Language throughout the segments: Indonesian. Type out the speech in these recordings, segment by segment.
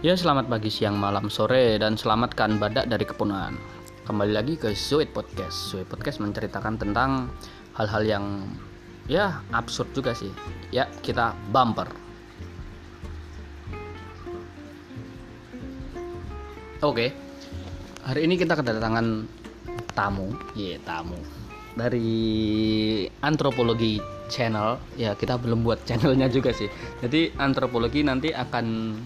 Ya selamat pagi, siang, malam, sore dan selamatkan badak dari kepunahan. Kembali lagi ke Zoid Podcast. Zoid Podcast menceritakan tentang hal-hal yang ya absurd juga sih. Ya kita bumper. Oke, hari ini kita kedatangan tamu, ya tamu dari antropologi channel. Ya kita belum buat channelnya juga sih. Jadi antropologi nanti akan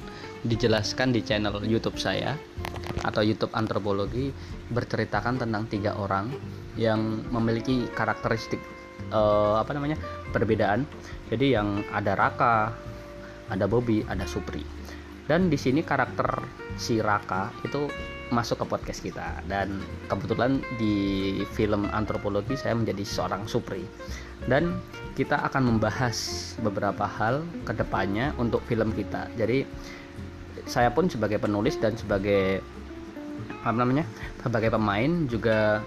dijelaskan di channel YouTube saya atau YouTube antropologi berceritakan tentang tiga orang yang memiliki karakteristik uh, apa namanya perbedaan. Jadi yang ada Raka, ada Bobby, ada Supri. Dan di sini karakter si Raka itu masuk ke podcast kita dan kebetulan di film antropologi saya menjadi seorang Supri dan kita akan membahas beberapa hal ke depannya untuk film kita jadi saya pun sebagai penulis dan sebagai apa namanya sebagai pemain juga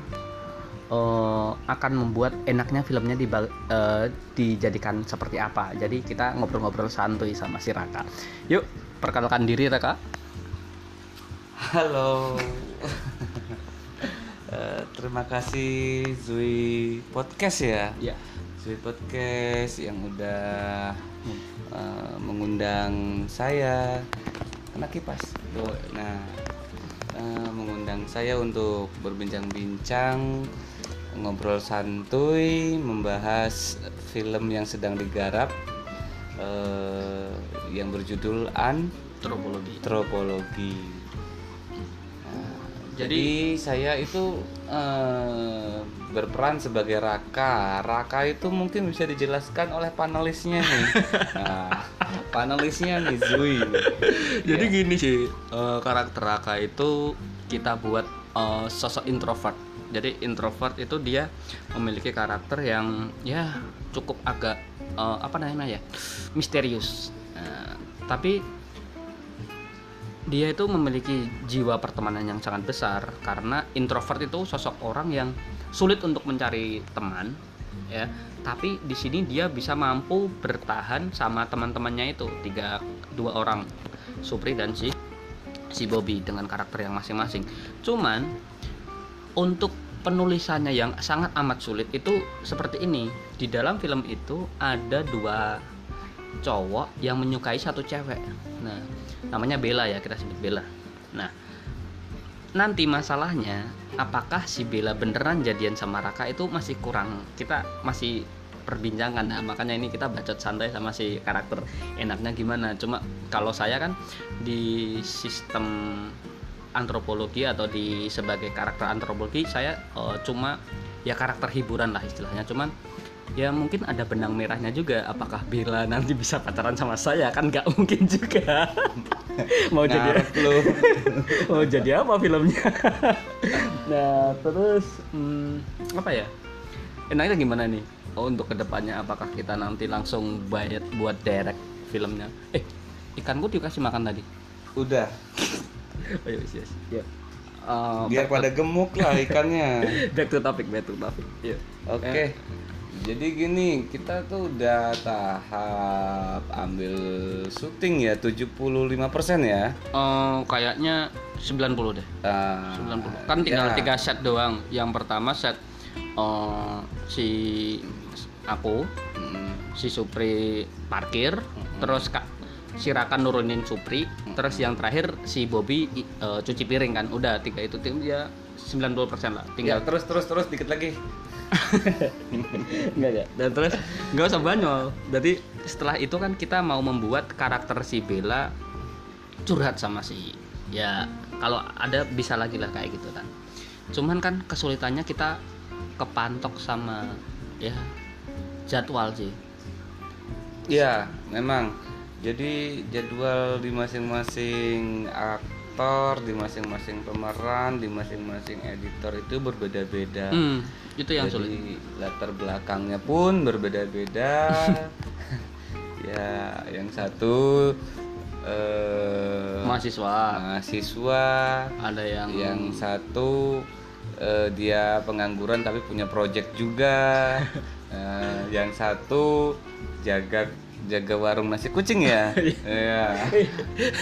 uh, akan membuat enaknya filmnya di, uh, dijadikan seperti apa. Jadi kita ngobrol-ngobrol santuy sama si Raka. Yuk perkenalkan diri Raka. Halo. Uh, terima kasih Zui podcast ya? Ya Zui podcast yang udah uh, mengundang saya kena kipas nah uh, mengundang saya untuk berbincang-bincang ngobrol santuy membahas film yang sedang digarap uh, yang berjudul Antropologi. Antropologi. Nah, jadi, jadi saya itu uh, berperan sebagai Raka. Raka itu mungkin bisa dijelaskan oleh panelisnya nih. Nah, panelisnya nih Zui. Jadi ya. gini sih uh, karakter Raka itu kita buat uh, sosok introvert. Jadi introvert itu dia memiliki karakter yang ya cukup agak uh, apa namanya ya misterius. Uh, tapi dia itu memiliki jiwa pertemanan yang sangat besar karena introvert itu sosok orang yang sulit untuk mencari teman ya. Tapi di sini dia bisa mampu bertahan sama teman-temannya itu tiga dua orang Supri dan si si Bobby dengan karakter yang masing-masing. Cuman untuk penulisannya yang sangat amat sulit itu seperti ini. Di dalam film itu ada dua cowok yang menyukai satu cewek. Nah namanya Bella ya kita sebut Bella. Nah nanti masalahnya apakah si Bella beneran jadian sama Raka itu masih kurang? Kita masih perbincangan. Nah makanya ini kita bacot santai sama si karakter. Enaknya gimana? Cuma kalau saya kan di sistem antropologi atau di sebagai karakter antropologi saya uh, cuma ya karakter hiburan lah istilahnya. Cuman ya mungkin ada benang merahnya juga. Apakah Bella nanti bisa pacaran sama saya? Kan nggak mungkin juga. Mau jadi mau jadi apa filmnya? Nah terus hmm, apa ya? Enaknya gimana nih? Oh, untuk ke depannya apakah kita nanti langsung bayar buat direct filmnya? Eh ikanku dikasih makan tadi. Udah. Oh iya yes, ya uh, biar pada gemuk lah ikannya. Back to topic back to topic. Yeah. oke. Okay. eh. Jadi gini kita tuh udah tahap ambil syuting ya 75% ya uh, kayaknya 90 deh uh, 90 kan tinggal ya. tiga set doang yang pertama set uh, si aku hmm. si Supri parkir hmm. terus kak si Raka nurunin Supri hmm. terus yang terakhir si Bobby uh, cuci piring kan udah tiga itu tim dia 90% lah tinggal ya, terus terus terus dikit lagi enggak ya dan terus nggak usah banyol. Jadi setelah itu kan kita mau membuat karakter si Bella curhat sama si ya kalau ada bisa lagi lah kayak gitu kan. Cuman kan kesulitannya kita kepantok sama ya jadwal sih. Ya memang. Jadi jadwal di masing-masing aktor di masing-masing pemeran di masing-masing editor itu berbeda-beda. Hmm, itu yang jadi, sulit. latar belakangnya pun berbeda-beda. Ya yang satu eh, mahasiswa. mahasiswa. Ada yang yang satu uh, dia pengangguran tapi punya project juga. Uh, yang satu jaga jaga warung nasi kucing ya. Iya.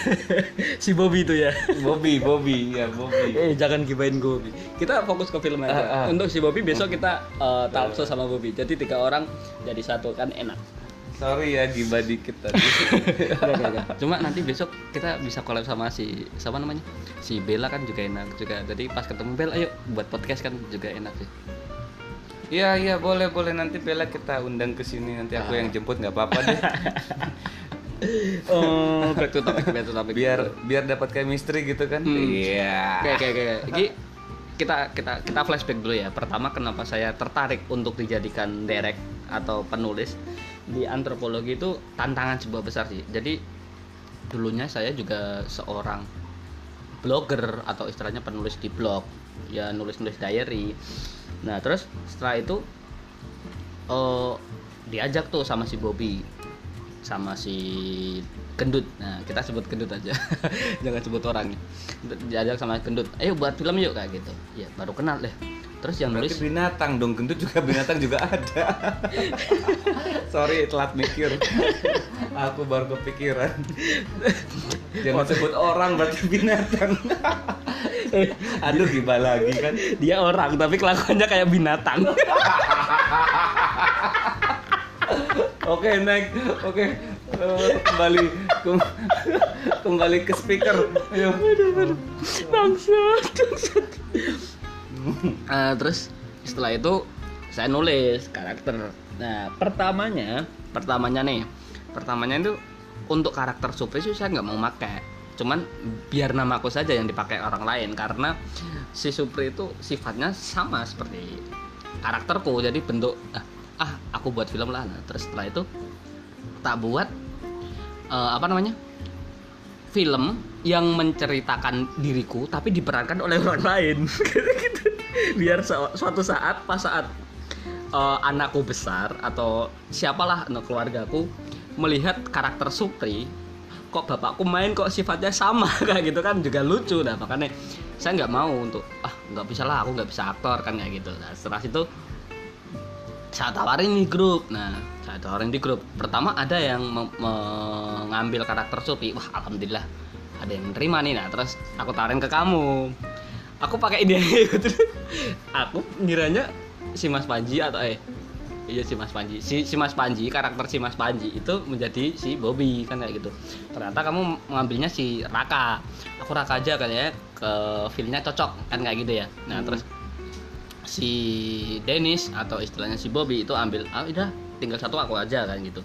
si Bobby itu ya Bobby, Bobby, ya Bobby. eh jangan gibain Bobby kita fokus ke film aja Ah, ah. untuk si Bobby besok kita uh, talk show sama Bobby jadi tiga orang jadi satu kan enak Sorry ya gibah dikit tadi. Cuma nanti besok kita bisa collab sama si siapa namanya? Si Bella kan juga enak juga. Jadi pas ketemu Bella ayo buat podcast kan juga enak sih. Iya iya boleh boleh nanti Bella kita undang ke sini nanti aku yang jemput nggak apa-apa deh. Oh, back to topic, back to topic. biar biar dapat chemistry gitu kan. Hmm. Iya. Oke, oke, oke. Kita kita kita flashback dulu ya. Pertama kenapa saya tertarik untuk dijadikan direct atau penulis di antropologi itu tantangan sebuah besar sih. Jadi dulunya saya juga seorang blogger atau istilahnya penulis di blog, ya nulis-nulis diary. Nah, terus setelah itu eh diajak tuh sama si Bobby sama si gendut nah kita sebut gendut aja jangan sebut orang diajak sama gendut ayo buat film yuk kayak gitu ya baru kenal deh terus yang Berarti nulis binatang dong, gendut juga binatang juga ada. Sorry telat mikir. Aku baru kepikiran. Jangan sebut orang berarti binatang. Aduh gibah lagi kan. dia orang tapi kelakuannya kayak binatang Oke next, oke Eh, kembali kem- kembali ke speaker. Ayo. bangsat bangsat Eh, terus setelah itu saya nulis karakter nah pertamanya pertamanya nih pertamanya itu untuk karakter sih saya nggak mau pakai cuman biar namaku saja yang dipakai orang lain karena si Supri itu sifatnya sama seperti karakterku. Jadi bentuk ah, ah aku buat film lah. Nah, terus setelah itu tak buat eh, apa namanya film yang menceritakan diriku tapi diperankan oleh orang lain. Gitu biar su- suatu saat pas saat eh, anakku besar atau siapalah anak keluargaku melihat karakter Supri kok bapakku main kok sifatnya sama kayak gitu kan juga lucu. Nah makanya saya nggak mau untuk ah nggak bisa lah aku nggak bisa aktor kan kayak gitu. Nah setelah itu saya tawarin di grup. Nah saya tawarin di grup. Pertama ada yang me- mengambil karakter Supi wah alhamdulillah ada yang menerima nih. Nah terus aku tawarin ke kamu. Aku pakai ide aku ngiranya si Mas Panji atau eh iya si Mas Panji. Si, si Mas Panji karakter si Mas Panji itu menjadi si Bobby kan kayak gitu. Ternyata kamu mengambilnya si Raka. Aku Raka aja kan ya ke filmnya cocok kan kayak gitu ya. Nah terus si Dennis atau istilahnya si Bobby itu ambil ah udah tinggal satu aku aja kan gitu.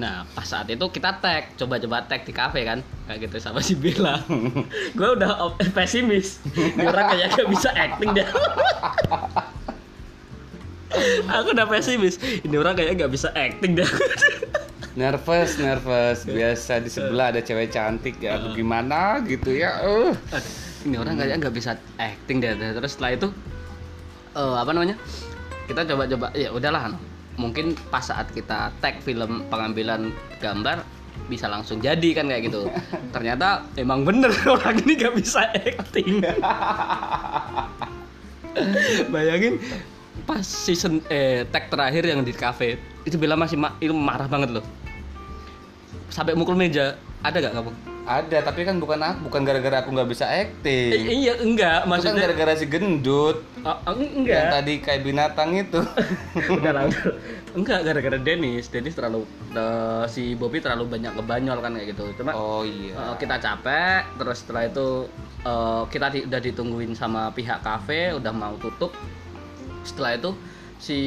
Nah pas saat itu kita tag coba-coba tag di kafe kan kayak gitu sama si Bella. Gue udah op- pesimis. Orang kayak gak bisa acting deh aku udah pesimis. Ini orang kayak gak bisa acting deh. Nervous, nervous. Biasa di sebelah ada cewek cantik ya. Aku gimana gitu ya. Uh. ini orang kayaknya nggak bisa acting deh. Terus setelah itu eh, apa namanya? Kita coba-coba ya udahlah mungkin pas saat kita tag film pengambilan gambar bisa langsung jadi kan kayak gitu. Ternyata emang bener orang ini nggak bisa acting. Bayangin pas season eh tag terakhir yang di cafe itu Bella masih ma- itu marah banget loh sampai mukul meja ada gak kamu Ada, tapi kan bukan aku, bukan gara-gara aku nggak bisa Eh, acting. iya enggak Itu kan maksudnya gara-gara si gendut Oh, oh, yang enggak tadi kayak binatang itu. enggak enggak. enggak gara-gara Dennis Dennis terlalu eh, si Bobby terlalu banyak ngebanyol kan kayak gitu cuma Oh iya. eh, kita capek terus setelah itu eh, kita di- udah ditungguin sama pihak kafe udah mau tutup setelah itu si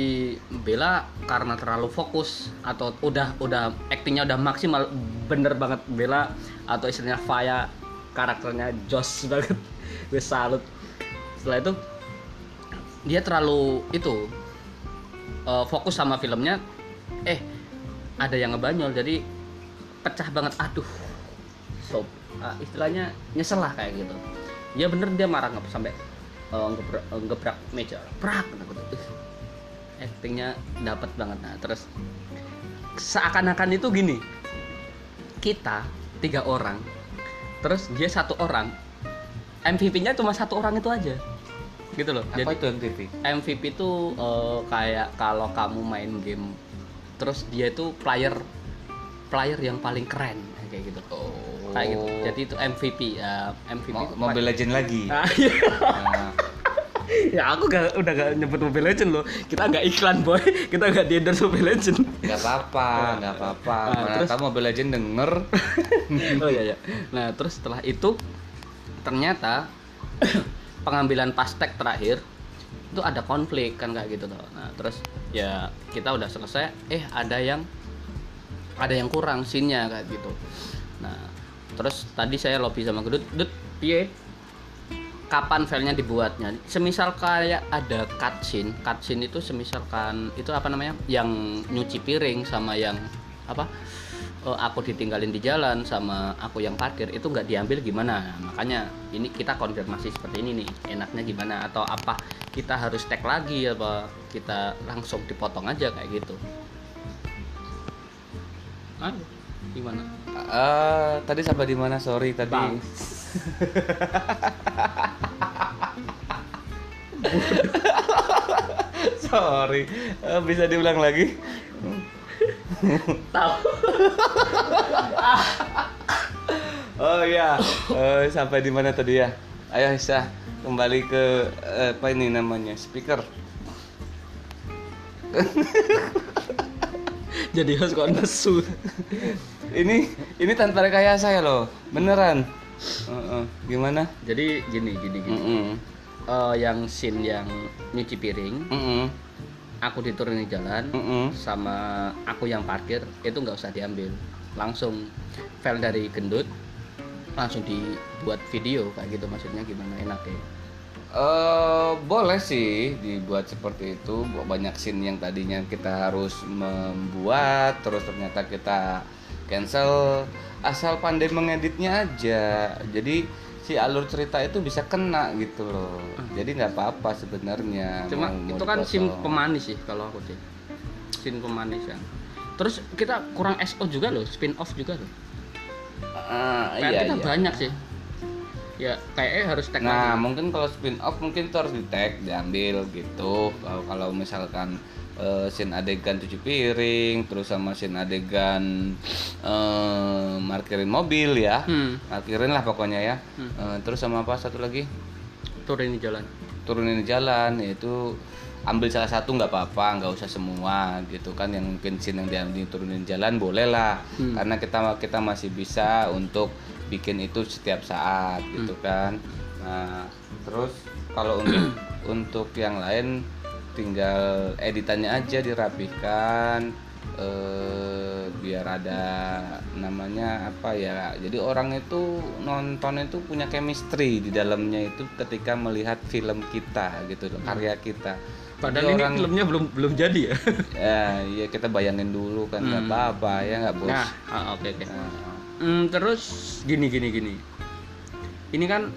Bella karena terlalu fokus atau udah udah aktingnya udah maksimal bener banget Bella atau istilahnya Faya karakternya Joss banget gue salut. Setelah itu dia terlalu itu eh, fokus sama filmnya eh ada yang ngebanyol jadi pecah banget aduh. So ah, istilahnya nyesel lah kayak gitu. Ya bener dia marah nggak sampai eh, ngebrak, eh, ngebrak meja. Prak gitu. Ih, actingnya dapat banget. Nah terus seakan-akan itu gini. Kita tiga orang terus dia satu orang MVP-nya cuma satu orang itu aja. Gitu loh. Apa itu MTV? MVP itu eh, kayak kalau kamu main game terus dia itu player player yang paling keren kayak gitu. Oh. Kayak gitu. Jadi itu MVP ya MVP Mo- Mobile Legend lagi. Ah, iya. Nah, ya aku gak, udah gak nyebut Mobile Legend loh. Kita nggak iklan boy. Kita nggak di endorse Mobile Legend. Nggak apa-apa, nggak apa-apa. Nah, Mana terus- tahu Mobile Legend denger. oh iya iya. Nah terus setelah itu ternyata pengambilan pastek terakhir itu ada konflik kan kayak gitu tuh nah terus ya kita udah selesai. Eh ada yang ada yang kurang scene-nya kayak gitu. nah terus tadi saya lobby sama Gedut. Dut piye? Kapan filenya dibuatnya semisal kayak ada cutscene cutscene itu semisalkan itu apa namanya? Yang nyuci piring sama yang apa? Eh, aku ditinggalin di jalan sama aku yang parkir itu nggak diambil gimana? Nah, makanya ini kita konfirmasi seperti ini nih enaknya gimana? Atau apa kita harus tag lagi apa kita langsung dipotong aja kayak gitu? Ah gimana Eh, tadi sampai di mana? Sorry tadi. Bang. Sorry. Eh, bisa diulang lagi? tahu Oh iya, Eh, sampai di mana tadi ya? Ayo Isa, kembali ke eh, apa ini namanya? Speaker. jadi host kok nesu Ini ini tanpa rekayasa ya loh, beneran. Heeh. Gimana? jadi gini gini gini Mm-mm. Eh, yang scene yang nyuci piring Mm-mm. aku diturunin jalan Mm-mm. sama aku yang parkir itu nggak usah diambil langsung file dari gendut langsung dibuat video kayak gitu maksudnya gimana enak ya Eh, boleh sih dibuat seperti itu banyak scene yang tadinya kita harus membuat terus ternyata kita cancel asal pandai mengeditnya aja jadi si alur cerita itu bisa kena gitu loh jadi nggak apa-apa sebenarnya cuma mau- mau itu kan dipotong. pemanis sih kalau aku sih scene pemanis kan terus kita kurang SO juga loh spin off juga loh Kayak iya, kita iya. banyak sih ya kayaknya harus tag Nah, lagi. mungkin kalau spin off mungkin itu harus di tag, diambil gitu. Kalau kalau misalkan eh, scene adegan cuci piring, terus sama scene adegan eh markirin mobil ya. hmm, Markirin lah pokoknya ya. Hmm. Eh, terus sama apa satu lagi? turun di jalan Turunin jalan yaitu ambil salah satu nggak apa-apa, nggak usah semua gitu kan yang mungkin scene yang diambil turunin jalan boleh lah. Hmm. Karena kita kita masih bisa untuk bikin itu setiap saat gitu kan. Nah, terus kalau untuk untuk yang lain tinggal editannya aja dirapihkan eh biar ada namanya apa ya. Jadi orang itu nonton itu punya chemistry di dalamnya itu ketika melihat film kita gitu loh, karya kita. padahal Jadi ini orang filmnya belum belum jadi ya ya, iya kita bayangin dulu kan nggak Hmm. apa-apa ya nggak bos. nah ah, oke oke Nah, Hmm, terus gini gini gini. Ini kan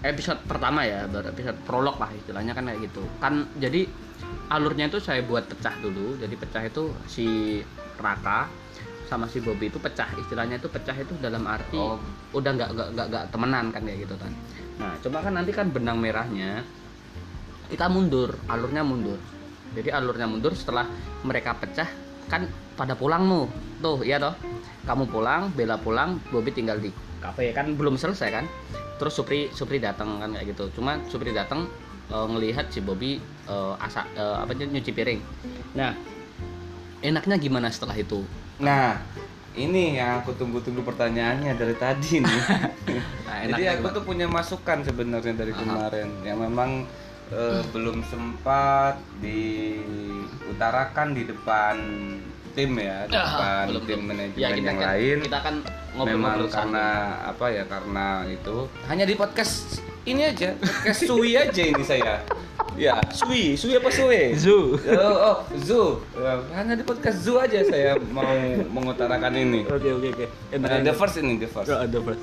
episode pertama ya, baru episode prolog lah istilahnya kan kayak gitu. Kan jadi alurnya itu saya buat pecah dulu. Jadi pecah itu si Raka sama si Bobby itu pecah. Istilahnya itu pecah itu dalam arti Oh. udah nggak nggak nggak temenan kan kayak gitu kan. Nah, cuma kan nanti kan benang merahnya kita mundur, alurnya mundur. Jadi alurnya mundur setelah mereka pecah kan pada pulang tuh. Iya toh. Kamu pulang, Bella pulang, Bobby tinggal di kafe kan belum selesai kan. Terus Supri Supri datang kan kayak gitu. Cuma Supri datang eh, ngelihat si Bobby eh, asa eh, apa aja nyuci piring. Nah, enaknya gimana setelah itu? Nah, ini yang aku tunggu-tunggu pertanyaannya dari tadi nih. Nah, Jadi aku gimana? tuh punya masukan sebenarnya dari Aha. kemarin yang memang eh, belum sempat diutarakan di depan tim ya, di Ah, depan belum, tim manajemen ya, kita yang kan, lain. Kita kan memang ngobrol-ngobrol karena apa ya karena itu. Hanya di podcast ini aja podcast Sui aja ini saya. Ya Sui Sui apa Sui? Zoo. oh, oh Zoo Ya, hanya di podcast Zoo aja saya mau mengutarakan ini. Oke oke oke. Nah, the first ini the first. Ada first.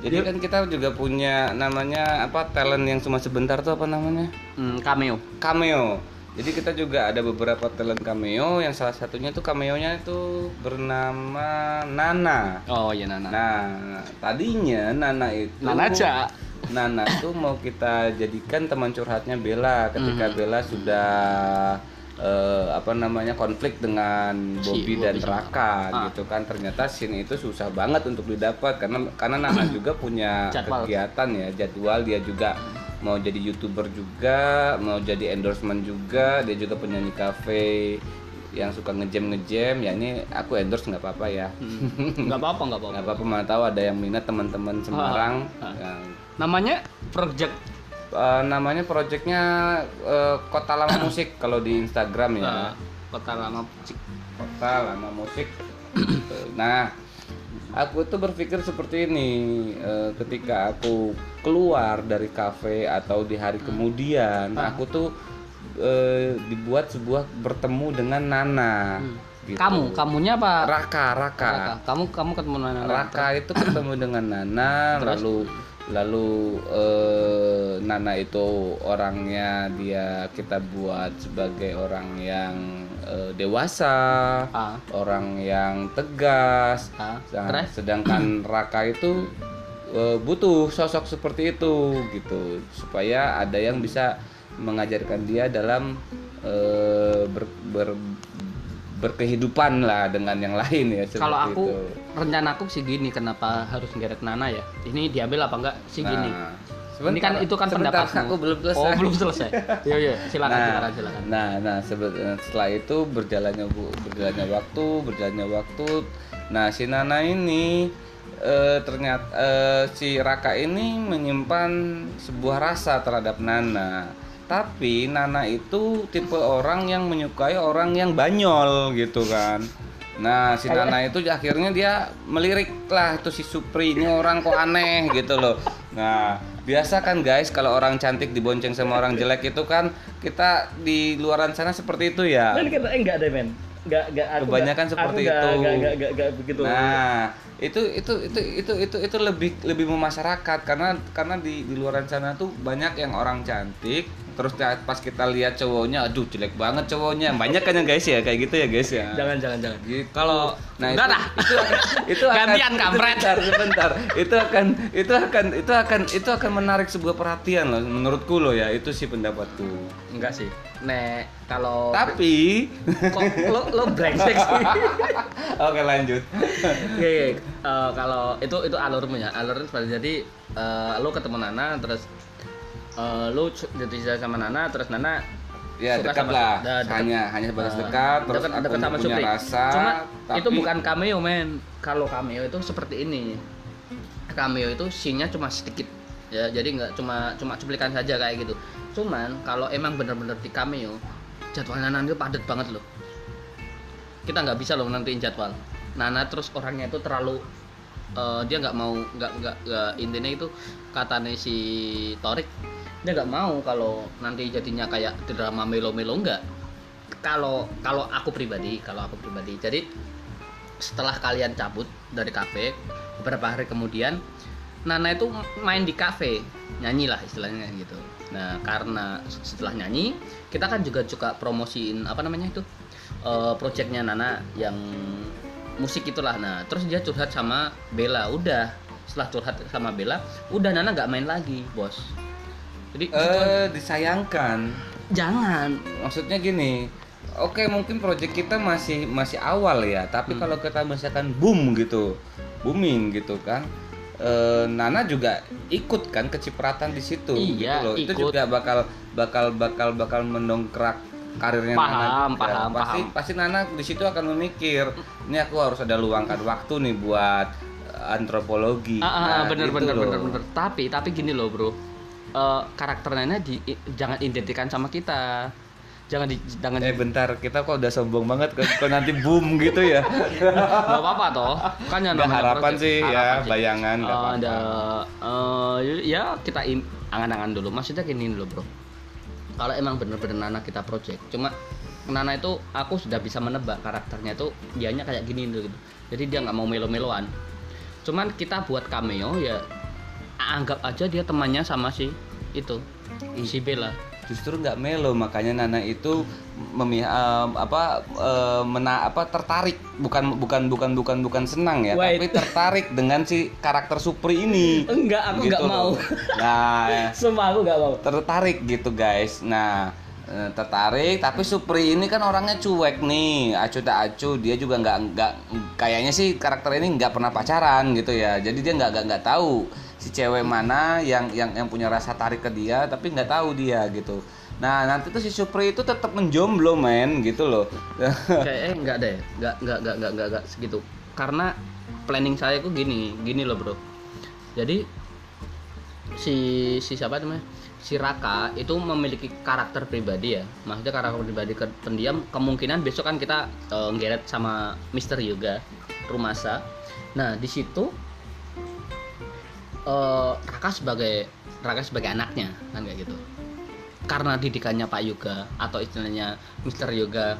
jadi kan kita juga punya namanya apa talent yang cuma sebentar tuh apa namanya? Hmm, cameo. cameo jadi kita juga ada beberapa talent cameo yang salah satunya tuh cameonya itu bernama Nana Oh iya Nana. Nah, tadinya Nana itu Nana aja. Nana tuh mau kita jadikan teman curhatnya Bella ketika Mhm. Bella sudah eh, apa namanya konflik dengan Si Bobby dan Bobby sama- Raka Ah. gitu kan. Ternyata scene itu susah banget untuk didapat karena karena Nana juga punya Jadwal. kegiatan ya jadwal. Dia juga mau jadi youtuber juga mau jadi endorsement juga. Dia juga penyanyi cafe yang suka ngejam ngejam ya ini aku endorse nggak apa-apa ya. Hmm. nggak apa-apa nggak apa-apa. Nggak apa-apa mana tahu ada yang minat teman-teman Semarang. Ah. yang namanya project Eh, namanya projectnya eh, Kota Lama Musik kalau di Instagram ya. eh, kota lama Kota Lama Musik. Nah, aku tuh berpikir seperti ini eh, ketika aku keluar dari kafe atau di hari kemudian, Ah. aku tuh eh, dibuat sebuah bertemu dengan Nana. gitu. kamu kamunya apa Raka, Raka. Raka. kamu kamu ketemu Nana Raka itu ketemu dengan Nana Terus? lalu lalu eh, Nana itu orangnya dia kita buat sebagai orang yang eh, dewasa Ah. orang yang tegas. Ah, sedangkan Raka itu eh, butuh sosok seperti itu gitu. Supaya ada yang bisa mengajarkan dia dalam eh, ber, ber- berkehidupan lah dengan yang lain ya kalau aku itu. rencana aku sih gini kenapa harus ngeret Nana ya ini diambil apa enggak sih gini Nah, ini kan itu kan sebentar, pendapatmu aku belum selesai. oh belum selesai iya iya silakan nah, silakan silakan Nah, nah sebe- setelah itu berjalannya bu- berjalannya waktu, berjalannya waktu. Nah, si Nana ini eh, ternyata eh, si Raka ini menyimpan sebuah rasa terhadap Nana. Tapi Nana itu tipe orang yang menyukai orang yang banyol gitu kan. Nah, si Nana itu akhirnya dia melirik lah itu si Supri ini orang kok aneh gitu loh. Nah, biasa kan guys kalau orang cantik dibonceng sama orang jelek itu kan kita di luaran sana seperti itu ya. Dan kita enggak deh men. Enggak enggak aku Kebanyakan nggak- seperti aku nggak- itu. Enggak enggak enggak, enggak begitu. Nah, itu itu itu itu itu itu lebih lebih memasyarakat karena karena di di luaran sana tuh banyak yang orang cantik terus pas kita lihat cowoknya aduh jelek banget cowoknya banyak kan ya guys ya kayak gitu ya guys ya Jangan jangan jangan. gitu. Kalau- nah itu, dah. itu akan itu akan Gantian, itu kampret. sebentar, sebentar. itu akan itu akan itu akan itu akan menarik sebuah perhatian loh menurutku loh ya itu sih pendapatku enggak sih nek kalau tapi kok lo lo brengsek sih oke lanjut Oke, oke. Eh, kalau itu itu alurnya, alurnya jadi eh, lo ketemu Nana terus eh, lo c- jadi sama Nana terus Nana ya suka dekat sama- lah dah, dekat. hanya hanya sebatas dekat terus dekat- aku dekat sama punya Supri. rasa Cuma tapi itu bukan cameo men. Kalau cameo itu seperti ini. Cameo itu scene-nya cuma sedikit. Ya, jadi nggak cuma cuma cuplikan saja kayak gitu. Cuman kalau emang bener-bener di cameo, jadwal Nana itu padat banget loh. Kita nggak bisa loh nentuin jadwal. Nana terus orangnya itu terlalu eh, dia nggak mau nggak nggak intinya itu katanya si Torik dia nggak mau kalau nanti jadinya kayak drama melo-melo nggak kalau kalau aku pribadi kalau aku pribadi jadi setelah kalian cabut dari kafe beberapa hari kemudian Nana itu main di kafe nyanyi lah istilahnya gitu. Nah karena setelah nyanyi kita kan juga juga promosiin apa namanya itu eh, projectnya Nana yang musik itulah. Nah terus dia curhat sama Bella udah. Setelah curhat sama Bella udah Nana nggak main lagi bos. Jadi eh disayangkan. Jangan. Maksudnya gini oke mungkin project kita masih masih awal ya tapi Hmm. kalau kita misalkan boom gitu booming gitu kan eh, Nana juga ikut kan kecipratan di situ Iya, gitu loh. itu ikut. juga bakal bakal bakal bakal mendongkrak karirnya Paham, Nana paham, pasti paham. pasti Nana di situ akan memikir ini aku harus ada luangkan waktu nih buat eh, antropologi Ah, ah, Nah, bener gitu bener loh. bener bener. Tapi tapi gini loh bro, Eh karakter Nana di, jangan identikan sama kita. Jangan di, jangan eh bentar kita kok udah sombong banget kok kok nanti boom gitu ya nggak apa-apa toh. Kan yang namanya harapan sih, ya, Harapan sih. bayangan, apa-apa. ada eh, ya kita angan-angan dulu. Maksudnya gini loh bro. Kalau emang bener-bener Nana kita project, cuma Nana itu aku sudah bisa menebak karakternya itu dianya kayak gini gitu. Jadi dia nggak mau melo-meloan. Cuman kita buat cameo ya anggap aja dia temannya sama si itu si Bella. Justru nggak melo makanya Nana itu memi em, apa em, mena apa tertarik bukan bukan bukan bukan bukan senang ya Wait. tapi tertarik dengan si karakter Supri ini Enggak, aku Gitu nggak mau. loh. nah Sumpah aku nggak mau. tertarik gitu guys nah tertarik tapi Supri ini kan orangnya cuek nih. Acu tak acu dia juga nggak nggak kayaknya sih karakter ini nggak pernah pacaran gitu ya. Jadi dia nggak nggak nggak tahu si cewek mana yang yang yang punya rasa tarik ke dia tapi nggak tahu dia gitu. Nah nanti tuh si Supri itu tetap menjomblo men gitu loh. Kayak eh enggak deh. Enggak enggak enggak enggak enggak, enggak segitu. Karena planning saya itu gini gini loh bro. Jadi si si siapa namanya si Raka itu memiliki karakter pribadi ya maksudnya karakter pribadi ke pendiam kemungkinan besok kan kita eh, ngeret sama Mister Yoga Rumasa nah di situ eh, Raka sebagai Raka sebagai anaknya kan kayak gitu karena didikannya Pak Yoga atau istilahnya Mister Yoga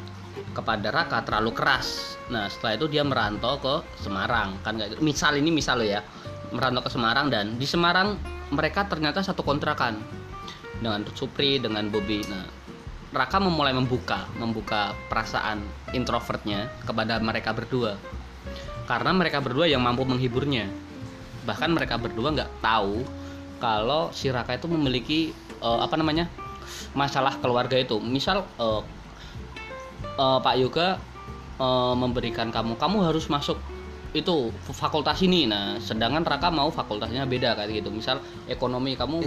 kepada Raka terlalu keras. Nah setelah itu dia merantau ke Semarang kan kayak gitu. Misal ini misal lo ya merantau ke Semarang dan di Semarang mereka ternyata satu kontrakan dengan Supri dengan Bobby. Nah Raka memulai membuka membuka perasaan introvertnya kepada mereka berdua karena mereka berdua yang mampu menghiburnya. Bahkan mereka berdua nggak tahu kalau si Raka itu memiliki eh, apa namanya masalah keluarga itu. Misal eh, eh, Pak Yoga eh, memberikan kamu, kamu harus masuk itu fakultas ini. Nah, sedangkan Raka mau fakultasnya beda kayak gitu. Misal ekonomi kamu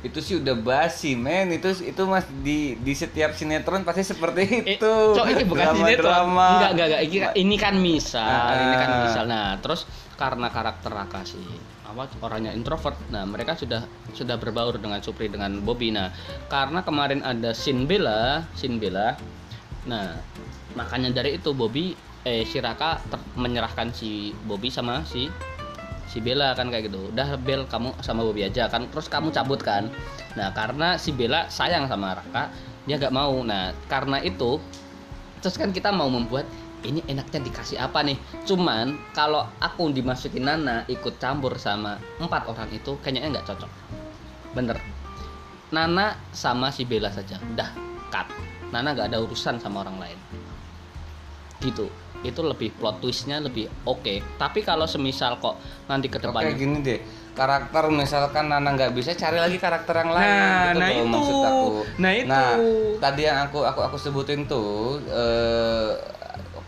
itu sih udah basi men itu itu mas di di setiap sinetron pasti seperti Eh, itu Cok, ini bukan Drama- sinetron. drama. Enggak, enggak, enggak. Ini, ini kan misal, ini kan Ah. misal. Nah, terus karena karakter Raka sih apa orangnya introvert. Nah, mereka sudah sudah berbaur dengan Supri dengan Bobby. Nah, karena kemarin ada Sin Bella, Sin Bella. Nah, makanya dari itu Bobby eh si Raka menyerahkan si Bobby sama si si Bella kan kayak gitu. Udah Bel kamu sama Bobby aja kan. Terus kamu cabut kan. Nah karena si Bella sayang sama Raka dia nggak mau. Nah karena itu terus kan kita mau membuat ini enaknya dikasih apa nih? Cuman kalau aku dimasukin Nana ikut campur sama empat orang itu kayaknya nggak cocok. Bener. Nana sama si Bella saja. Udah cut. Nana nggak ada urusan sama orang lain. Gitu itu lebih plot twistnya lebih oke tapi kalau semisal kok nanti ke Oke depannya gini deh karakter misalkan Nana nggak bisa cari lagi karakter yang lain Nah, gitu nah loh itu. maksud aku Nah, itu. tadi yang aku aku aku sebutin tuh eh,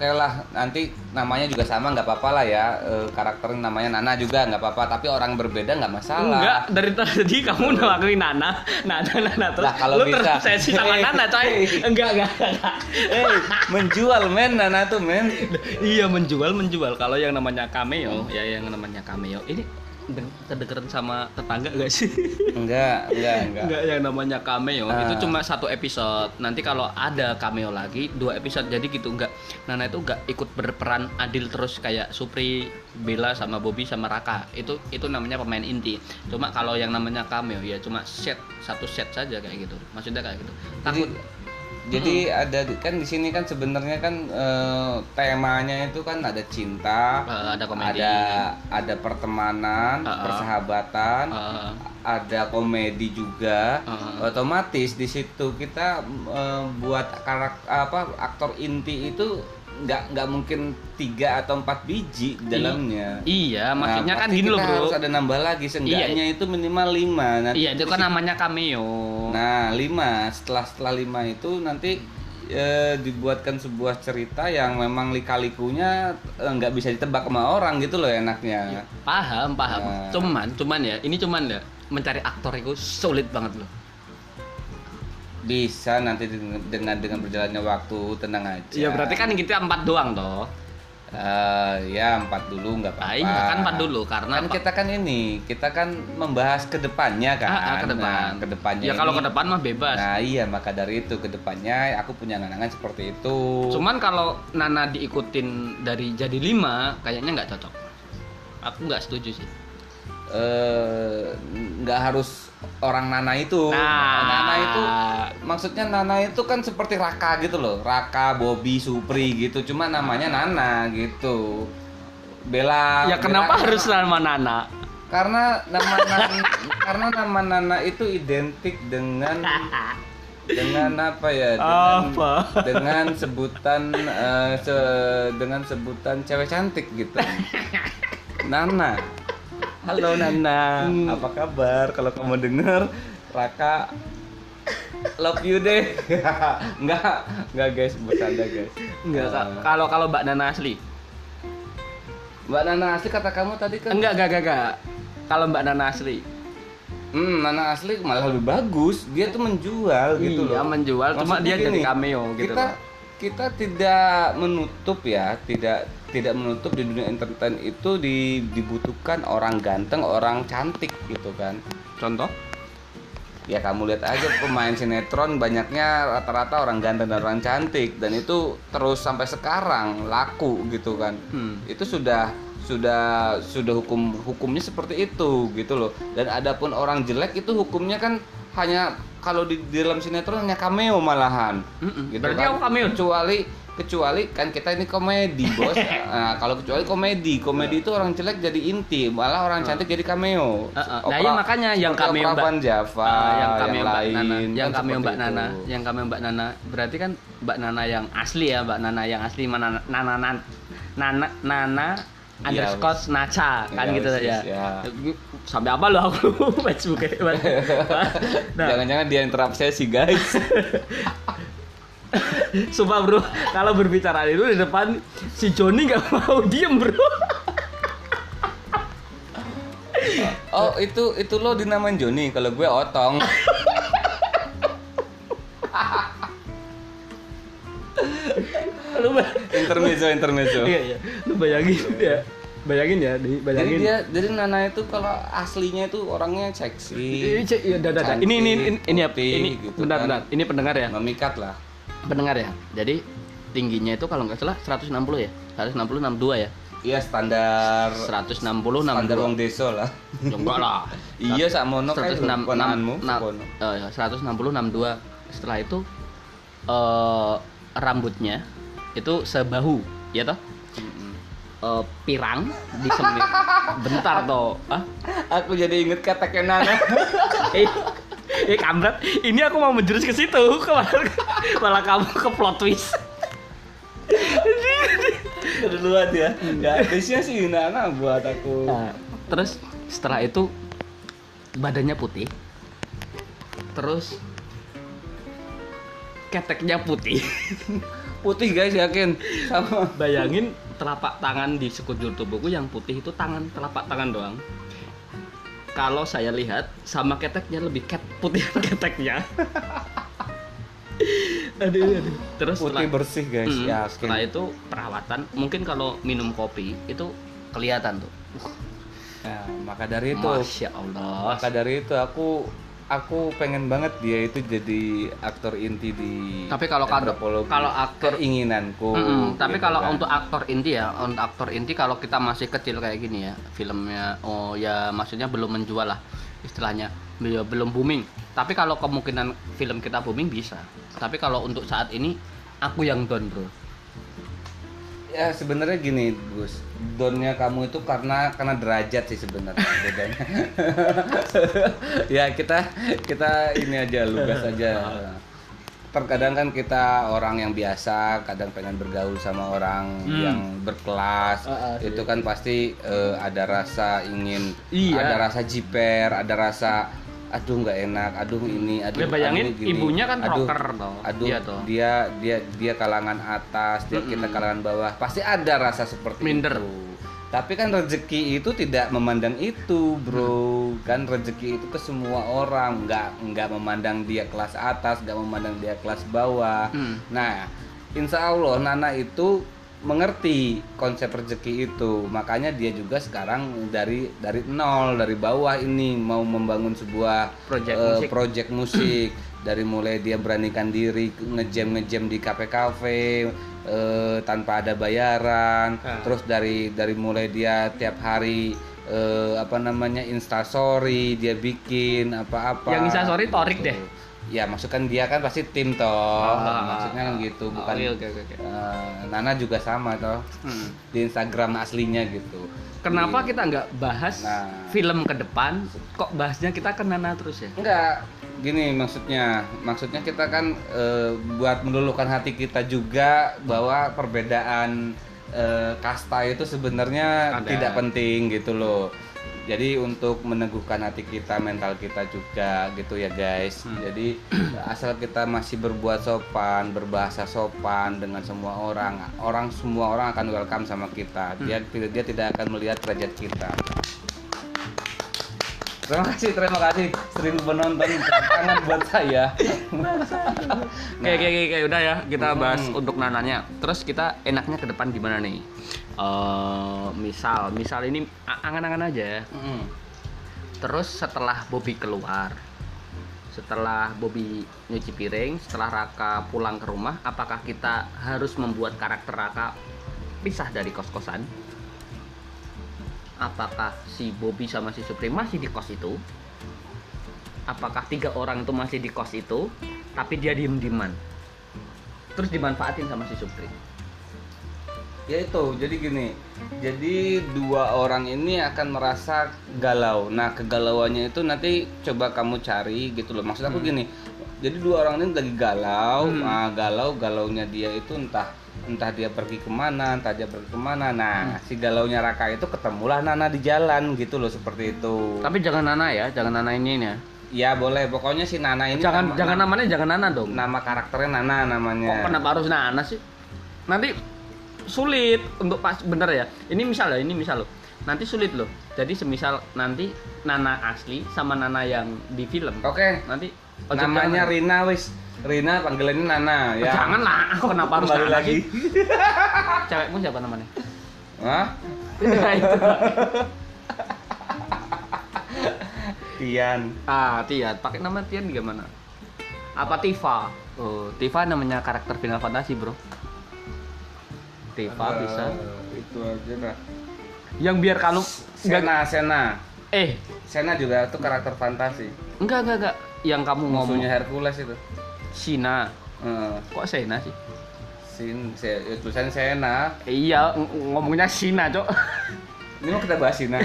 oke lah nanti namanya juga sama nggak apa-apa lah ya eh, karakter namanya Nana juga nggak apa-apa tapi orang berbeda nggak masalah Enggak, dari tadi kamu udah lakuin Nana, Nana, Nana terus Lah, kalau lu bisa. terobsesi sama Hey, Nana, coy. hey. Enggak, enggak, enggak. eh menjual men Nana tuh men iya menjual menjual. Kalau yang namanya cameo, ya yang namanya cameo. Ini kedengeran sama tetangga gak sih? enggak enggak enggak Enggak, yang namanya cameo Ah. itu cuma satu episode. Nanti kalau ada cameo lagi dua episode. Jadi gitu enggak. Nana itu enggak ikut berperan adil terus kayak Supri, Bella sama Bobby sama Raka. Itu itu namanya pemain inti. Cuma kalau yang namanya cameo ya cuma set satu set saja kayak gitu. Maksudnya kayak gitu. jadi Jadi ada di- kan di sini kan sebenarnya kan eh, temanya itu kan ada cinta eh, ada komedi. ada ada pertemanan Uh-uh. persahabatan Eh, ada komedi juga Uh-uh. otomatis di situ kita eh, buat karak apa aktor inti itu nggak nggak mungkin tiga atau empat biji di dalamnya iya, maksudnya Nah, kan pasti gini loh, Bro. harus ada nambah lagi seenggaknya itu minimal lima nanti Iya, itu kan namanya cameo. Nah, lima setelah setelah lima itu nanti eh, dibuatkan sebuah cerita yang memang lika-likunya eh, nggak bisa ditebak sama orang gitu loh enaknya. Paham, paham. Nah. Cuman, cuman ya, ini cuman ya mencari aktor itu sulit banget loh. Bisa nanti dengan dengan, berjalannya waktu tenang aja. Iya berarti kan kita empat doang toh. Eh, ya empat dulu nggak apa-apa. Ah, iya kan empat dulu karena Kan apa? kita kan ini kita kan membahas ke depannya kan. Ah, ah, ke depan. Nah, ke depannya. Ya kalau ini- ke depan mah bebas. Nah iya maka dari itu ke depannya aku punya angan seperti itu. Cuman kalau Nana diikutin dari jadi lima, kayaknya nggak cocok. Aku nggak setuju sih. eh, nggak harus orang Nana itu. Nah. Nana itu maksudnya Nana itu kan seperti Raka gitu loh. Raka, Bobby, Supri gitu. Cuma namanya Nana gitu. Bella. ya Bella kenapa kan- harus nama Nana? Karena nama Nana, karena nama Nana itu identik dengan dengan apa ya? Dengan, Apa? dengan sebutan eh, se- dengan sebutan cewek cantik gitu. Nana. Halo Nana, Hmm. apa kabar? Kalau kamu dengar Raka love you deh enggak enggak guys bercanda guys Enggak. Eh, kalau kalau Mbak Nana asli. mbak Nana asli kata kamu tadi kan Enggak, enggak, enggak, enggak. Kalau Mbak Nana asli. hmm Nana asli malah lebih bagus dia tuh menjual gitu iya, loh menjual cuma dia jadi gini, cameo gitu. kita loh. Kita tidak menutup ya tidak tidak menutup di dunia entertain itu di- dibutuhkan orang ganteng orang cantik gitu kan Contoh? ya kamu lihat aja pemain sinetron banyaknya rata-rata orang ganteng dan orang cantik dan itu terus sampai sekarang laku gitu kan Hmm. itu sudah sudah sudah hukum hukumnya seperti itu gitu loh dan adapun orang jelek itu hukumnya kan hanya kalau di, di dalam sinetron hanya cameo malahan Mm-mm. gitu Berarti kan. aku cameo? kecuali kecuali kan kita ini komedi bos nah, kalau kecuali komedi komedi itu orang jelek jadi inti malah orang cantik jadi cameo Heeh. Nah, Opera- iya makanya yang cameo Mbak Java Ah, yang cameo Mbak lain Nana, yang kan cameo Mbak Nana, itu. yang cameo Mbak Nana. Berarti kan Mbak Nana yang asli ya, Mbak Nana yang asli mana Nana Nana Nana, Nana Underscore Naca kan Iya, gitu wis, ya. ya. Sampai apa lo aku Facebook nah, Jangan-jangan dia interupsi guys. sumpah bro, kalau berbicara itu di depan si Joni nggak mau diem bro. Oh itu itu lo dinamain Joni kalau gue Otong. Intermezzo intermezzo. iya, iya. Lu bayangin ya, bayangin ya, di, Jadi bayangin. dia jadi Nana itu kalau aslinya itu orangnya seksi. Iya, dah, dah. ini, ini, ini, ini, apa? ini, gitu benar, kan. benar. Ini pendengar ya, Memikat lah. pendengar ya. Jadi tingginya itu kalau nggak salah 160 ya, 160 62 ya, Iya standar 160 standar wong 62. desa lah. Ya, enggak lah. Iya sakmono kayak 106 ponakanmu. eh, 160 62. Setelah itu eh rambutnya itu sebahu, ya toh? Eh, pirang disemir. Bentar toh. Ah? Aku jadi inget keteknya Nana. eh, eh kampret, ini aku mau menjurus ke situ, malah, malah kamu ke plot twist. Keduluan ya. Ya habisnya sih Nana buat aku. Nah, terus setelah itu badannya putih, terus keteknya putih. Putih guys yakin sama. Bayangin telapak tangan di sekujur tubuhku yang putih itu tangan telapak tangan doang. Kalau saya lihat sama keteknya lebih ket putih keteknya. aduh, aduh. Terus Putih setelah- bersih guys. Hmm, Ya setelah itu perawatan mungkin kalau minum kopi itu kelihatan tuh. Nah, maka dari itu Masya Allah. maka dari itu aku aku pengen banget dia itu jadi aktor inti di Tapi kalau antropologi. kalau aktor- keinginanku Mm-mm, tapi gitu kalau kan. untuk aktor inti ya, untuk aktor inti kalau kita masih kecil kayak gini ya, filmnya oh ya maksudnya belum menjual lah istilahnya, Bel- belum booming. Tapi kalau kemungkinan film kita booming bisa. Tapi kalau untuk saat ini aku yang down, Bro. ya sebenarnya gini Gus donnya kamu itu karena karena derajat sih sebenarnya bedanya ya kita kita ini aja lugas aja terkadang kan kita orang yang biasa kadang pengen bergaul sama orang Hmm. yang berkelas ah, itu kan pasti eh, ada rasa ingin Iya. ada rasa jiper ada rasa aduh nggak enak aduh ini aduh Ya, bayangin aduh gini. ibunya kan aduh, rocker toh. aduh Iya toh. dia dia dia kalangan atas dia kita kalangan bawah pasti ada rasa seperti Minder. itu tapi kan rezeki itu tidak memandang itu bro kan rezeki itu ke semua orang nggak nggak memandang dia kelas atas nggak memandang dia kelas bawah Hmm. nah insya Allah Nana itu mengerti konsep rezeki itu makanya dia juga sekarang dari dari nol dari bawah ini mau membangun sebuah Project eh, musik. project musik dari mulai dia beranikan diri ngejam ngejam di kafe kafe eh, tanpa ada bayaran Ah. terus dari dari mulai dia tiap hari eh, apa namanya instastory dia bikin apa-apa Yang instastory Torik deh. Ya maksudkan dia kan pasti tim toh Ah. maksudnya kan gitu bukan Oke, oke, oke, oke. eh, Nana juga sama toh Hmm. di Instagram aslinya gitu Kenapa Di- kita nggak bahas Nah. film ke depan? Kok bahasnya kita ke Nana terus ya? Enggak, gini maksudnya. Maksudnya kita kan eh, buat meluluhkan hati kita juga bahwa perbedaan eh, kasta itu sebenarnya Ada. tidak penting gitu loh. Jadi untuk meneguhkan hati kita, mental kita juga gitu ya guys. Hmm. Jadi asal kita masih berbuat sopan, berbahasa sopan dengan semua orang, orang semua orang akan welcome sama kita. Dia dia tidak akan melihat derajat kita. Terima kasih, terima kasih seribu penonton tepuk tangan buat saya. Oke, oke, oke, oke, udah ya. Kita bahas Hmm. untuk nananya. Terus kita enaknya ke depan gimana nih? Eh, misal, misal ini angan-angan aja. Mm. Terus setelah Bobby keluar, setelah Bobby nyuci piring, setelah Raka pulang ke rumah, apakah kita harus membuat karakter Raka pisah dari kos-kosan? Apakah si Bobby sama si Supri masih di kos itu? Apakah tiga orang itu masih di kos itu, tapi dia diem-dieman? Terus dimanfaatin sama si Supri? Ya itu, jadi gini. Jadi dua orang ini akan merasa galau. Nah, kegalauannya itu nanti coba kamu cari gitu loh. Maksud aku Hmm. gini. Jadi dua orang ini lagi galau, Hmm. nah, galau galaunya dia itu entah entah dia pergi ke mana, entah dia pergi ke mana. Nah, Hmm. si galaunya Raka itu ketemulah Nana di jalan gitu loh seperti itu. Tapi jangan Nana ya, jangan Nana ini ya. Ya boleh, pokoknya si Nana ini Jangan nama- jangan namanya jangan Nana dong. nama karakternya Nana namanya. Kok kenapa harus Nana sih? Nanti sulit untuk pas bener ya. Ini misal ya, ini misal loh. Nanti sulit loh. Jadi semisal nanti Nana asli sama Nana yang di film. Oke, Nanti oh, namanya Rina wis. Rina panggilannya Nana Oh, ya. Jangan lah, kenapa harus Nana lagi. sih? Cewekmu siapa namanya? Hah? Nah, itu. Tian. Ah, Tian. Pakai nama Tian gimana? Apa Tifa? Oh, Tifa namanya karakter Final Fantasy, Bro. Tifa bisa. Itu aja dah. Yang biar kalau enggak Sena, Sena. eh Sena juga itu karakter fantasi. enggak enggak enggak yang kamu ngomong Musuhnya Hercules itu. Sina. Heeh. Kok Sena sih? Sin, se, ya, tulisannya Sena. Eh, iya, ng- ngomongnya Sina, Cok. Ini mau kita bahas Sina.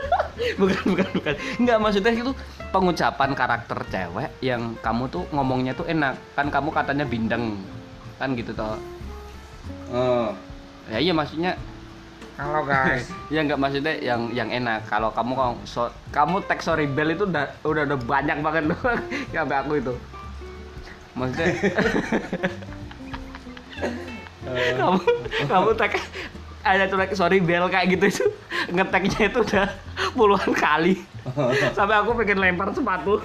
bukan, bukan, bukan. Enggak maksudnya itu pengucapan karakter cewek yang kamu tuh ngomongnya tuh enak. Kan kamu katanya bindeng. Kan gitu toh. Oh. Ya iya maksudnya Halo guys. ya enggak maksudnya yang yang enak. Kalau kamu kalau so, kamu teks sorry bell itu udah udah, udah banyak banget loh sampai aku itu. Maksudnya kamu kamu tag ada tuh sorry bell kayak gitu itu ngeteknya itu udah puluhan kali sampai aku pengen lempar sepatu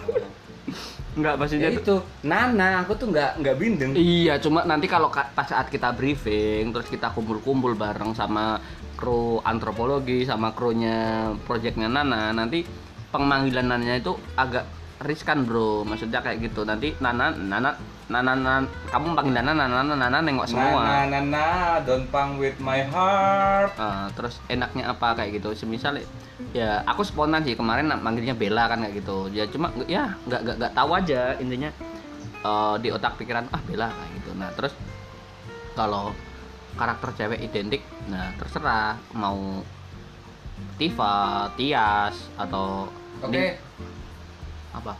nggak ya maksudnya tuh itu Nana, aku tuh nggak nggak bindeng. iya cuma nanti kalau ka- pas saat kita briefing terus kita kumpul-kumpul bareng sama kru antropologi sama krunya projectnya Nana nanti pemanggilan Nana itu agak riskan bro maksudnya kayak gitu nanti Nana Nana Nana, Nana kamu panggil Nana Nana Nana, Nana nengok semua Nana, Nana, don't pang with my heart. Ah, terus enaknya apa kayak gitu semisal ya aku spontan sih. Kemarin manggilnya Bella kan kayak gitu. Ya cuma ya nggak nggak nggak tahu aja intinya eh, di otak pikiran ah Bella kayak gitu. Nah terus kalau karakter cewek identik nah terserah. Mau Tifa, Tias atau Oke, Ning- apa?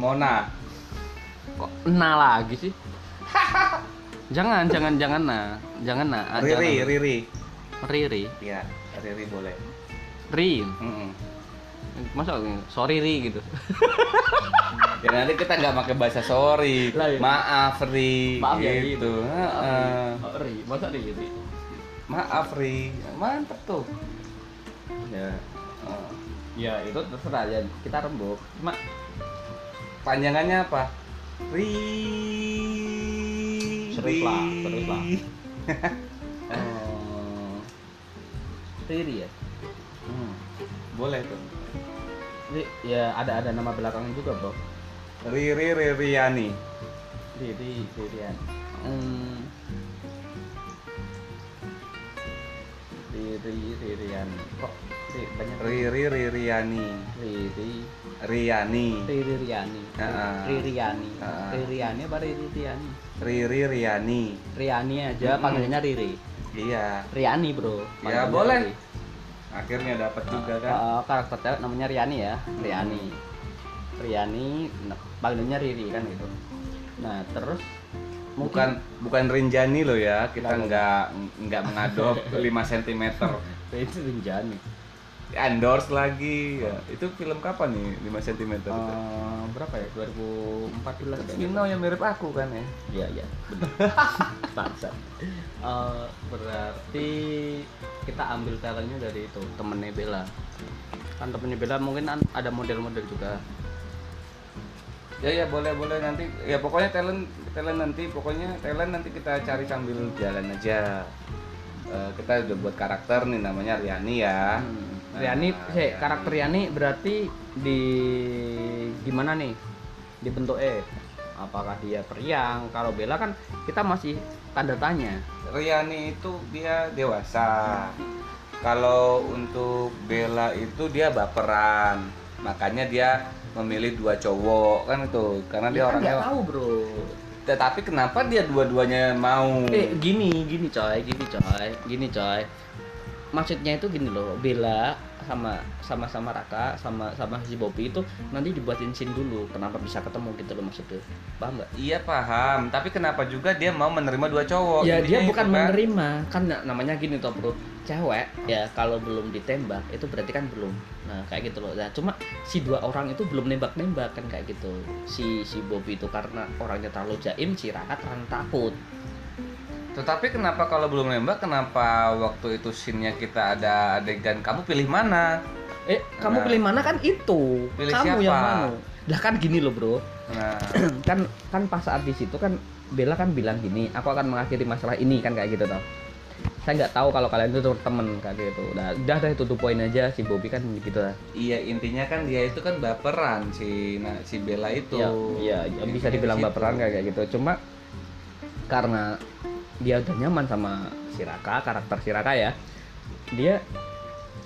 Mona. kok nah lagi sih? Jangan jangan jangan nah jangan nah ah, Riri, jangan. Riri. Riri. Iya, Riri boleh. Ri Mm-mm. masa sorry Ri gitu Ya nanti kita nggak pakai bahasa sorry. Lah, iya. Maaf Ri. Maaf ya, gitu. Heeh. Oh, Ri, masa Ri Ri? Maaf Ri. Mantep tuh. Ya. Oh. Ya itu terserah ya kita rembuk. Cuma Panjangannya apa? Ri. Serius lah, Ri. serius lah. Riri ya. Hmm. Boleh tuh. Ri, ya ada ada nama belakangnya juga bro. Riri Ririani. Riri Ririan. Hmm. Riri Ririan. Kok Ri, banyak Riri Ririani. Riri Riani. Riri Riani. Ah. Ririani. Ah. Ririani apa Riri Riani? Riri Riani. Riani aja Mm-mm. panggilannya Riri. Iya. Riani bro. Ya, Panggilannya boleh. Riri. Akhirnya dapat juga kan. Uh, karakter cewek namanya Riani ya, Riani. Riani, nah, panggilannya Riri kan gitu. Nah terus Bukan bukan Rinjani loh ya. Kita nggak nggak mengadop 5 cm. itu Rinjani. Endorse lagi. Ya. itu film kapan nih? 5 cm itu? Eh, berapa ya? 2014 kayaknya Vino yang mirip aku kan ya? Iya iya. Benar Bangsat. Eh, berarti kita ambil talentnya dari itu temennya Bella. Kan temennya Bella mungkin an- ada model-model juga. Ya ya boleh boleh nanti. Ya pokoknya talent talent nanti pokoknya talent nanti kita cari sambil jalan aja. Eh, kita udah buat karakter nih namanya Riani ya. Nah, Riani, Riani. sih, karakter Riani berarti di gimana nih? Dibentuk eh apakah dia periang? Kalau Bella kan kita masih tanda tanya. Riani itu dia dewasa. Kalau untuk Bella itu dia baperan. Makanya dia memilih dua cowok kan itu. Karena dia Ya kan orangnya nggak tahu bro. Tetapi kenapa dia dua-duanya mau? Eh gini gini coy gini coy gini coy maksudnya itu gini loh Bella sama sama sama Raka sama sama si Bobby itu nanti dibuatin scene dulu kenapa bisa ketemu gitu loh maksudnya. Paham nggak? Iya paham, tapi kenapa juga dia mau menerima dua cowok? ya dia bukan kan. menerima. Kan na- namanya gini toh bro. Cewek ya kalau belum ditembak itu berarti kan belum. Nah kayak gitu loh. Nah cuma si dua orang itu belum nembak nembak kan kayak gitu. Si si Bobby itu karena orangnya terlalu jaim si Raka terlalu takut Tetapi kenapa kalau belum nembak, kenapa waktu itu scene-nya kita ada adegan kamu pilih mana? eh kamu Nah. pilih mana kan itu Pilih kamu siapa? yang mana lah kan gini loh bro Nah, kan kan pas saat di situ kan Bella kan bilang gini aku akan mengakhiri masalah ini kan kayak gitu toh saya nggak tahu kalau kalian itu temen kayak gitu udah udah deh tutup poin aja si Bobby kan gitu lah iya intinya kan dia itu kan baperan si nah, si Bella itu. Iya, iya, ya, bisa dibilang di situ. baperan kayak gitu. Cuma karena dia udah nyaman sama si Raka, karakter si Raka ya, dia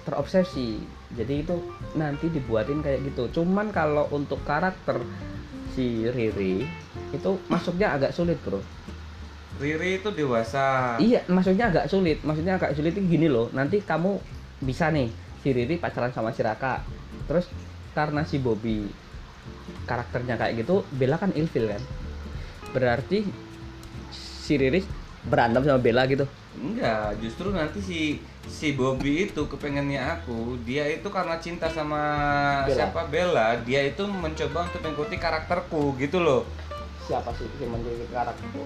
terobsesi. Jadi itu nanti dibuatin kayak gitu. Cuman kalau untuk karakter si Riri itu masuknya agak sulit, Bro. Riri itu dewasa. Iya, maksudnya agak sulit. Maksudnya agak sulit itu gini loh. Nanti kamu bisa nih si Riri pacaran sama si Raka. Terus karena si Bobby karakternya kayak gitu, Bella kan ilfil kan. Berarti si Riri berantem sama Bella gitu. Enggak, justru nanti si si Bobby itu kepengennya aku, dia itu karena cinta sama Bella. siapa Bella, dia itu mencoba untuk mengikuti karakterku gitu loh. Siapa sih si menjadi karakter itu?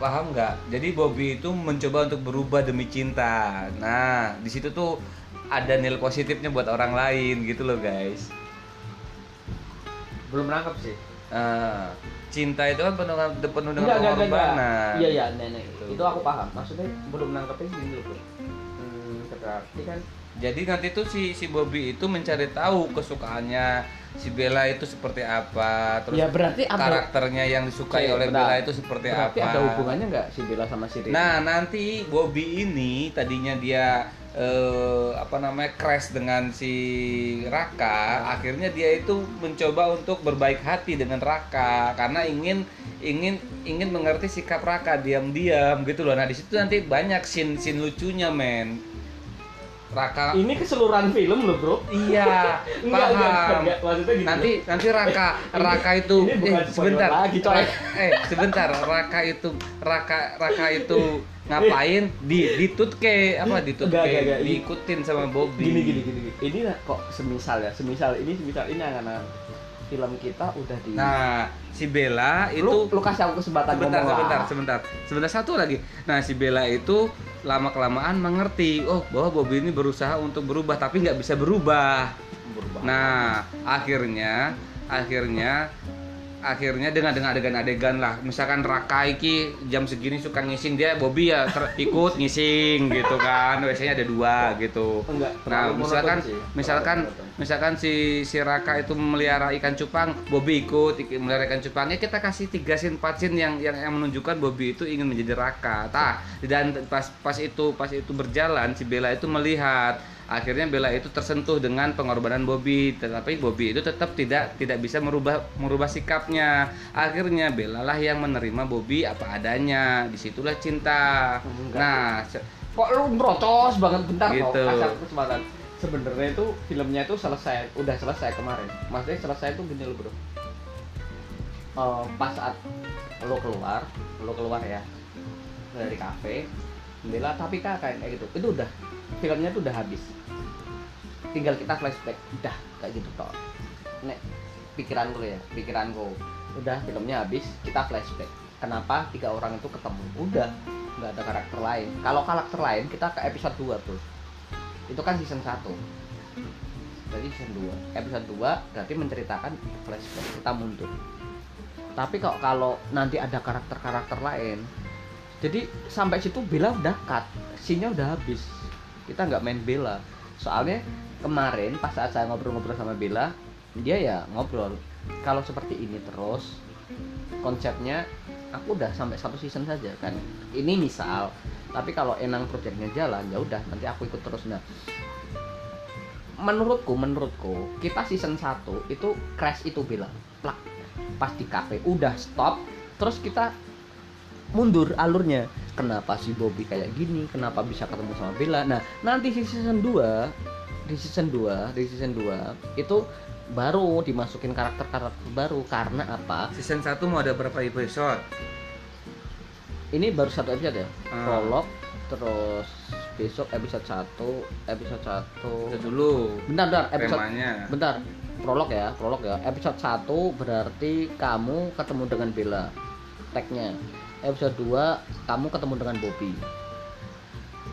Paham nggak? Jadi Bobby itu mencoba untuk berubah demi cinta. Nah, di situ tuh ada nilai positifnya buat orang lain gitu loh guys. Belum nangkep sih. Nah, cinta itu kan penuh penuh dengan Enggak, pengorbanan. Iya, iya, nenek. Gitu. Itu aku paham. Maksudnya belum nangkepnya gini loh, Bro. Hmm, berarti kan Jadi nanti tuh si si Bobby itu mencari tahu kesukaannya si Bella itu seperti apa, terus ya berarti ada karakternya yang disukai Oke, oleh bentar. Bella itu seperti berarti apa. ada hubungannya nggak si Bella sama si Riri? Nah, nanti Bobby ini tadinya dia eh, apa namanya crash dengan si Raka, akhirnya dia itu mencoba untuk berbaik hati dengan Raka karena ingin ingin ingin mengerti sikap Raka diam-diam gitu loh. Nah, di situ nanti banyak scene scene lucunya, men. Raka Ini keseluruhan film loh, Bro. Iya, Enggak, enggak, paham. enggak. Maksudnya gini Nanti nanti Raka Raka itu ini bukan eh, sebentar. lagi, coy. Eh, sebentar. Raka itu Raka Raka itu ngapain di apa ditutke Enggak, enggak, enggak. Ini- diikutin sama Bobby. gini gini gini gini. Ini kok semisal ya, semisal ini semisal ini angan film kita udah di Nah, si Bella itu lu, lu kasih aku kesempatan sebentar ngomong sebentar lah. sebentar sebentar satu lagi nah si Bella itu lama kelamaan mengerti oh bahwa Bobby ini berusaha untuk berubah tapi nggak bisa berubah Berubah. Nah, akhirnya akhirnya akhirnya dengan dengan adegan-adegan lah. Misalkan Raka iki jam segini suka ngising dia Bobby ya ter- ikut ngising gitu kan. Biasanya ada dua gitu. Enggak, nah misalkan misalkan misalkan si si Raka itu melihara ikan cupang Bobby ikut ik- melihara ikan cupangnya kita kasih tiga scene empat scene yang, yang yang menunjukkan Bobby itu ingin menjadi Raka. Tah dan pas pas itu pas itu berjalan si Bella itu melihat akhirnya Bella itu tersentuh dengan pengorbanan Bobby. Tetapi Bobby itu tetap tidak tidak bisa merubah merubah sikapnya. Akhirnya Bella lah yang menerima Bobby apa adanya. Di situlah cinta. Enggak. nah kok lu merocos banget? Bentar Gitu. kok kesempatan. Sebenarnya itu filmnya itu selesai udah selesai kemarin. Maksudnya selesai itu gini loh bro. Eh, pas saat lo keluar lo keluar ya dari kafe Bella tapi kak kayak kayak gitu. Itu udah filmnya tuh udah habis tinggal kita flashback. Udah kayak gitu toh. Nek pikiranku ya pikiranku. Udah filmnya habis kita flashback. Kenapa tiga orang itu ketemu? Udah nggak ada karakter lain. Kalau karakter lain kita ke episode 2 tuh itu kan season 1 jadi season 2 episode 2 berarti menceritakan flashback. Kita mundur. Tapi kok kalau nanti ada karakter-karakter lain jadi sampai situ Bella udah cut. Scene-nya udah habis. Kita nggak main Bella. Soalnya kemarin pas saat saya ngobrol-ngobrol sama Bella dia ya ngobrol kalau seperti ini terus konsepnya aku udah sampai satu season saja kan. Ini misal tapi kalau enang projectnya jalan ya udah nanti aku ikut terus. Nah menurutku menurutku kita season 1 itu crash itu bilang plak. Pas di cafe udah stop terus kita mundur alurnya. Kenapa si Bobby kayak gini? Kenapa bisa ketemu sama Bella? Nah nanti season 2 di season 2 di season 2 itu baru dimasukin karakter-karakter baru. Karena apa? Season 1 mau ada berapa episode? ini baru satu episode ya? Hmm. prolog terus besok episode 1 episode 1 Itu dulu. Bentar bentar episode temanya. bentar. Prolog ya prolog ya. Episode 1 berarti kamu ketemu dengan Bella tagnya. Episode 2 kamu ketemu dengan Bobby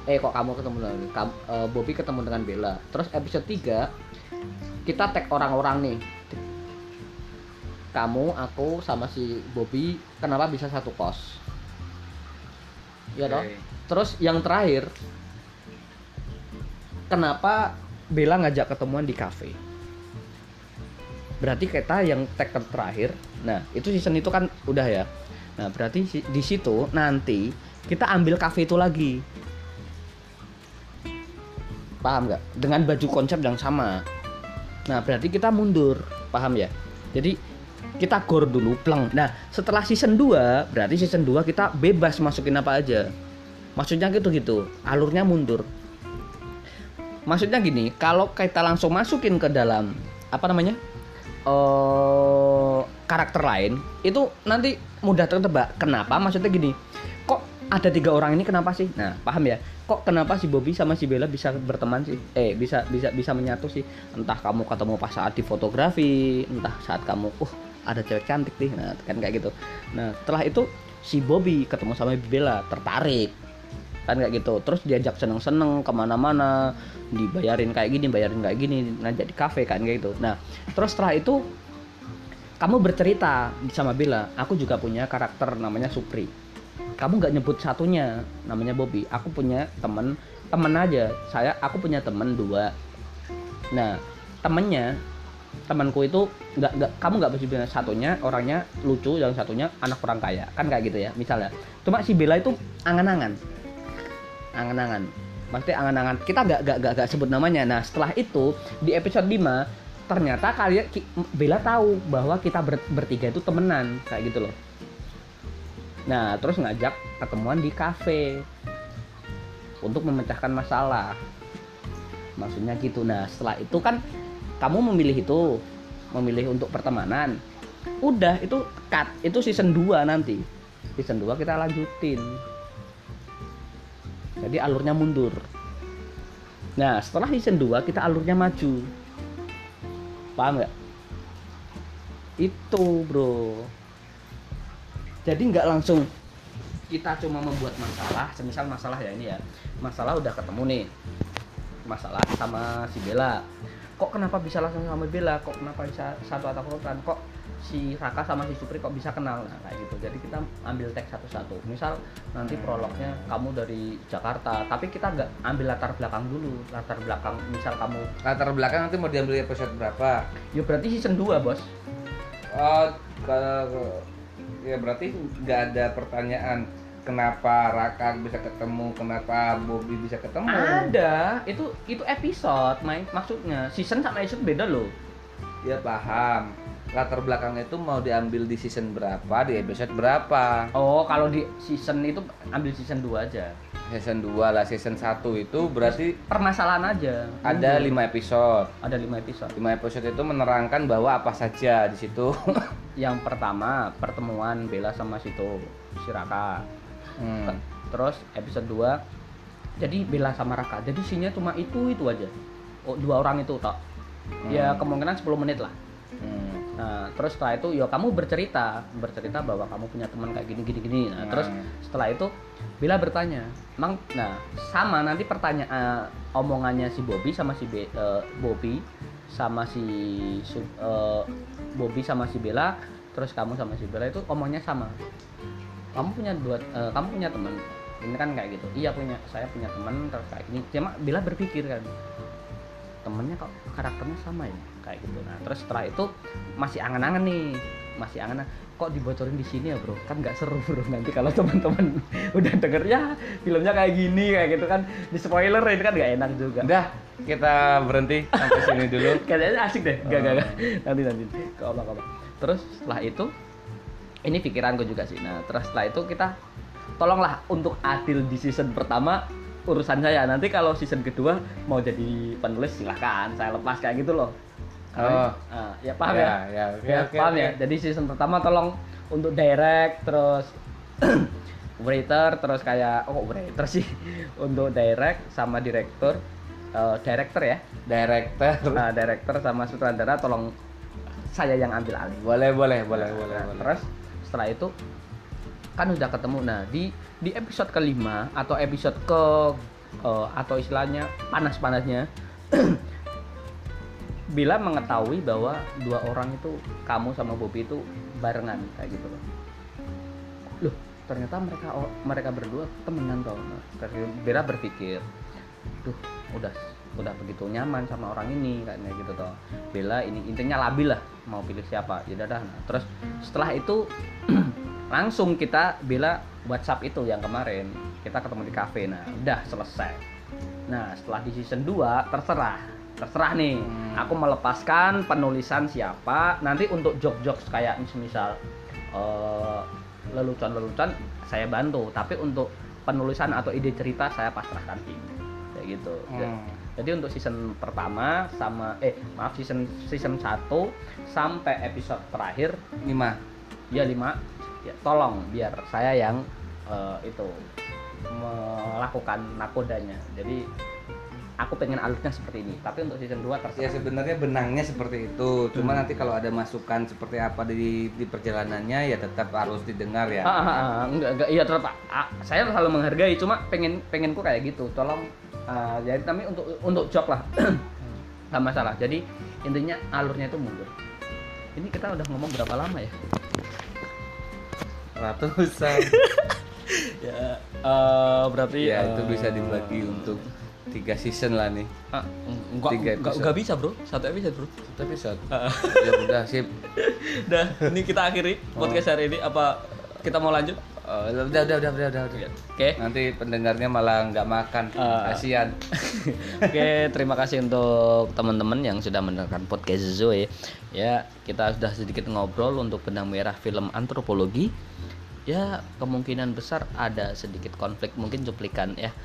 eh kok kamu ketemu dengan kamu, eh, Bobby ketemu dengan Bella? Terus episode 3 kita tag orang-orang nih. Kamu aku sama si Bobby kenapa bisa satu kos? Ya toh? Oke. terus yang terakhir kenapa Bella ngajak ketemuan di cafe? Berarti kita yang tag ter- terakhir. Nah itu season itu kan udah ya. Nah berarti di situ nanti kita ambil cafe itu lagi paham nggak? Dengan baju konsep yang sama. Nah berarti kita mundur. Paham ya? Jadi kita gor dulu pleng. Nah setelah season 2 berarti season 2 kita bebas masukin apa aja. Maksudnya gitu gitu. Alurnya mundur. Maksudnya gini kalau kita langsung masukin ke dalam apa namanya eh karakter lain itu nanti mudah tertebak. Kenapa? Maksudnya gini ada tiga orang ini kenapa sih? Nah paham ya? Kok kenapa si Bobby sama si Bella bisa berteman sih? Eh bisa bisa bisa menyatu sih? Entah kamu ketemu pas saat di fotografi entah saat kamu uh ada cewek cantik nih. Nah kan kayak gitu. Nah setelah itu si Bobby ketemu sama Bella tertarik. Kan kayak gitu. Terus diajak seneng-seneng ke mana-mana dibayarin kayak gini bayarin kayak gini ngajak di kafe kan kayak gitu. Nah terus setelah itu kamu bercerita sama Bella. Aku juga punya karakter namanya Supri kamu nggak nyebut satunya namanya Bobby. Aku punya temen temen aja. Saya aku punya temen dua. Nah temennya temanku itu nggak nggak kamu nggak bisa bilang satunya orangnya lucu yang satunya anak orang kaya. Kan kayak gitu ya misalnya. Cuma si Bella itu angan-angan. Angan-angan. Pasti angan-angan. Kita gak, gak, gak, gak sebut namanya. Nah setelah itu di episode 5 ternyata kalian Bella tahu bahwa kita ber- bertiga itu temenan. Kayak gitu loh nah terus ngajak ketemuan di kafe untuk memecahkan masalah. Maksudnya gitu. Nah setelah itu kan kamu memilih itu memilih untuk pertemanan. Udah itu cut. Itu season 2 nanti. Season 2 kita lanjutin. Jadi alurnya mundur. Nah setelah season 2 kita alurnya maju. Paham nggak? Itu bro jadi nggak langsung kita cuma membuat masalah semisal masalah ya ini ya. Masalah udah ketemu nih. Masalah sama si Bella. Kok kenapa bisa langsung sama Bella? Kok kenapa bisa satu atap urutan kok si Raka sama si Supri kok bisa kenal? Nah kayak gitu. Jadi kita ambil teks satu-satu. Misal nanti prolognya kamu dari Jakarta tapi kita nggak ambil latar belakang dulu. Latar belakang misal kamu Latar belakang nanti mau diambil episode berapa? ya berarti season 2 bos. Oh, kalau ya berarti nggak ada pertanyaan kenapa Raka bisa ketemu, kenapa Bobby bisa ketemu. ada itu itu episode main maksudnya season sama episode beda loh Ya paham. Latar belakang itu mau diambil di season berapa, di episode berapa? oh kalau di season itu ambil season 2 aja Season 2 lah, season 1 itu berarti permasalahan aja ada Mundur. 5 episode. ada lima episode 5 episode itu menerangkan bahwa apa saja di situ. yang pertama pertemuan Bella sama situ si Raka Hmm. terus episode 2 jadi Bella sama Raka jadi isinya cuma itu itu aja oh, dua orang itu tok ya Hmm. kemungkinan 10 menit lah Hmm. Nah, terus setelah itu ya kamu bercerita, bercerita bahwa kamu punya teman kayak gini gini gini. Nah, Hmm. terus setelah itu Bila bertanya, "Mang, nah sama nanti pertanyaan eh, omongannya si Bobby sama si Be, eh, Bobby sama si eh, Bobby sama si Bella, terus kamu sama si Bella itu omongnya sama. Kamu punya dua eh, kamu punya teman. Ini kan kayak gitu. Iya punya, saya punya teman terus kayak gini. Cuma Bila berpikir kan, temennya kok karakternya sama ya kayak gitu. Nah terus setelah itu masih angan-angan nih masih angan kok dibocorin di sini ya bro? Kan nggak seru bro nanti kalau teman-teman udah denger ya filmnya kayak gini kayak gitu kan. Di spoiler ini kan nggak enak juga. Udah, kita berhenti sampai sini dulu. kayaknya asik deh. Gak gak gak nanti nanti. Kalau apa terus setelah itu ini pikiranku juga sih. Nah terus setelah itu kita tolonglah untuk adil di season pertama urusan saya. Nanti kalau season kedua mau jadi penulis silahkan. Saya lepas kayak gitu loh Oh. Ah, ya paham ya, Ya, ya, oke, Ya, oke, paham oke. ya jadi season pertama tolong untuk direct terus writer terus kayak oh writer sih untuk direct sama direktur eh, director ya Director. nah, director sama sutradara tolong saya yang ambil alih Boleh, boleh, boleh, boleh, Nah, boleh. terus setelah itu kan udah ketemu nah di di episode kelima atau episode ke eh, atau istilahnya panas-panasnya Bila mengetahui bahwa dua orang itu kamu sama Bobby itu barengan kayak gitu loh. Loh, ternyata mereka mereka berdua temenan. Nah, terus Bila berpikir, duh, udah udah begitu nyaman sama orang ini kayaknya gitu toh. Bella ini intinya labil lah mau pilih siapa. Ya dah. Nah, terus setelah itu langsung kita Bella WhatsApp itu yang kemarin kita ketemu di kafe. Nah, udah selesai. Nah, setelah di season 2 terserah. Terserah nih. Hmm. Aku melepaskan penulisan siapa. Nanti untuk jok-jok kayak misal eh, lelucon-lelucon saya bantu, tapi untuk penulisan atau ide cerita saya pasrahkan tim. Kayak gitu. Hmm. Jadi untuk season pertama sama eh maaf season season 1 sampai episode terakhir Lima. ya 5 ya tolong biar saya yang eh, itu melakukan nakodanya. Jadi aku pengen alurnya seperti ini, tapi untuk season 2 Ya terserah. sebenarnya benangnya seperti itu. Cuma Hmm. nanti kalau ada masukan seperti apa di di perjalanannya ya tetap harus didengar ya. Ah, ah, ah, enggak enggak iya tetap ah, saya selalu menghargai cuma pengen pengenku kayak gitu tolong ah, jadi tapi untuk untuk job lah nggak masalah jadi intinya alurnya itu mundur ini kita udah ngomong berapa lama ya Ratusan. ya eh, berarti ya eh, itu bisa dibagi untuk tiga season lah nih. ah, enggak, tiga enggak, enggak bisa bro satu episode bro Satu episode. Ah. ya udah sip. Dah, ini kita akhiri podcast hari ini. Apa kita mau lanjut? Oh, udah, udah, udah, udah, udah, udah. Oke. Nanti pendengarnya malah nggak makan. Ah. Kasihan. Oke, terima kasih untuk teman-teman yang sudah mendengarkan podcast Zoe. Ya, kita sudah sedikit ngobrol untuk benang merah film antropologi. Ya, kemungkinan besar ada sedikit konflik, mungkin cuplikan ya.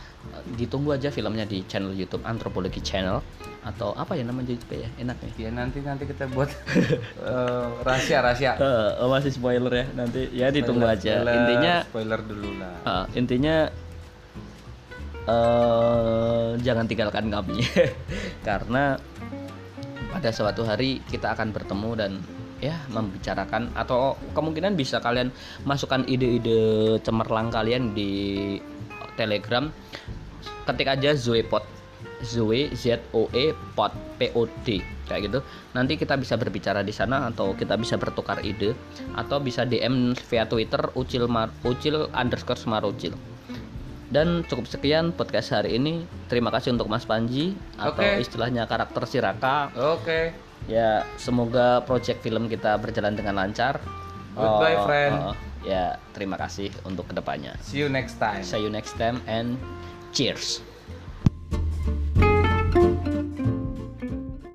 Ditunggu aja filmnya di channel YouTube Antropologi Channel atau apa ya namanya YouTube ya? Enak nih. Ya nanti nanti kita buat eh, rahasia rahasia. Eh, masih spoiler ya nanti ya ditunggu aja. Intinya spoiler dulu lah. Ah, intinya eh jangan tinggalkan kami karena pada suatu hari kita akan bertemu dan ya membicarakan atau kemungkinan bisa kalian masukkan ide-ide cemerlang kalian di Telegram. Ketik aja Zoepod Zoe Z O E Pod P O D kayak gitu. Nanti kita bisa berbicara di sana atau kita bisa bertukar ide atau bisa DM via Twitter ucil mar ucil underscore smarucil dan cukup sekian podcast hari ini. Terima kasih untuk Mas Panji atau istilahnya karakter Siraka. Oke. Ya semoga project film kita berjalan dengan lancar Goodbye, Oh, friend. oh, ya terima kasih untuk ke depannya See you next time. see you next time and cheers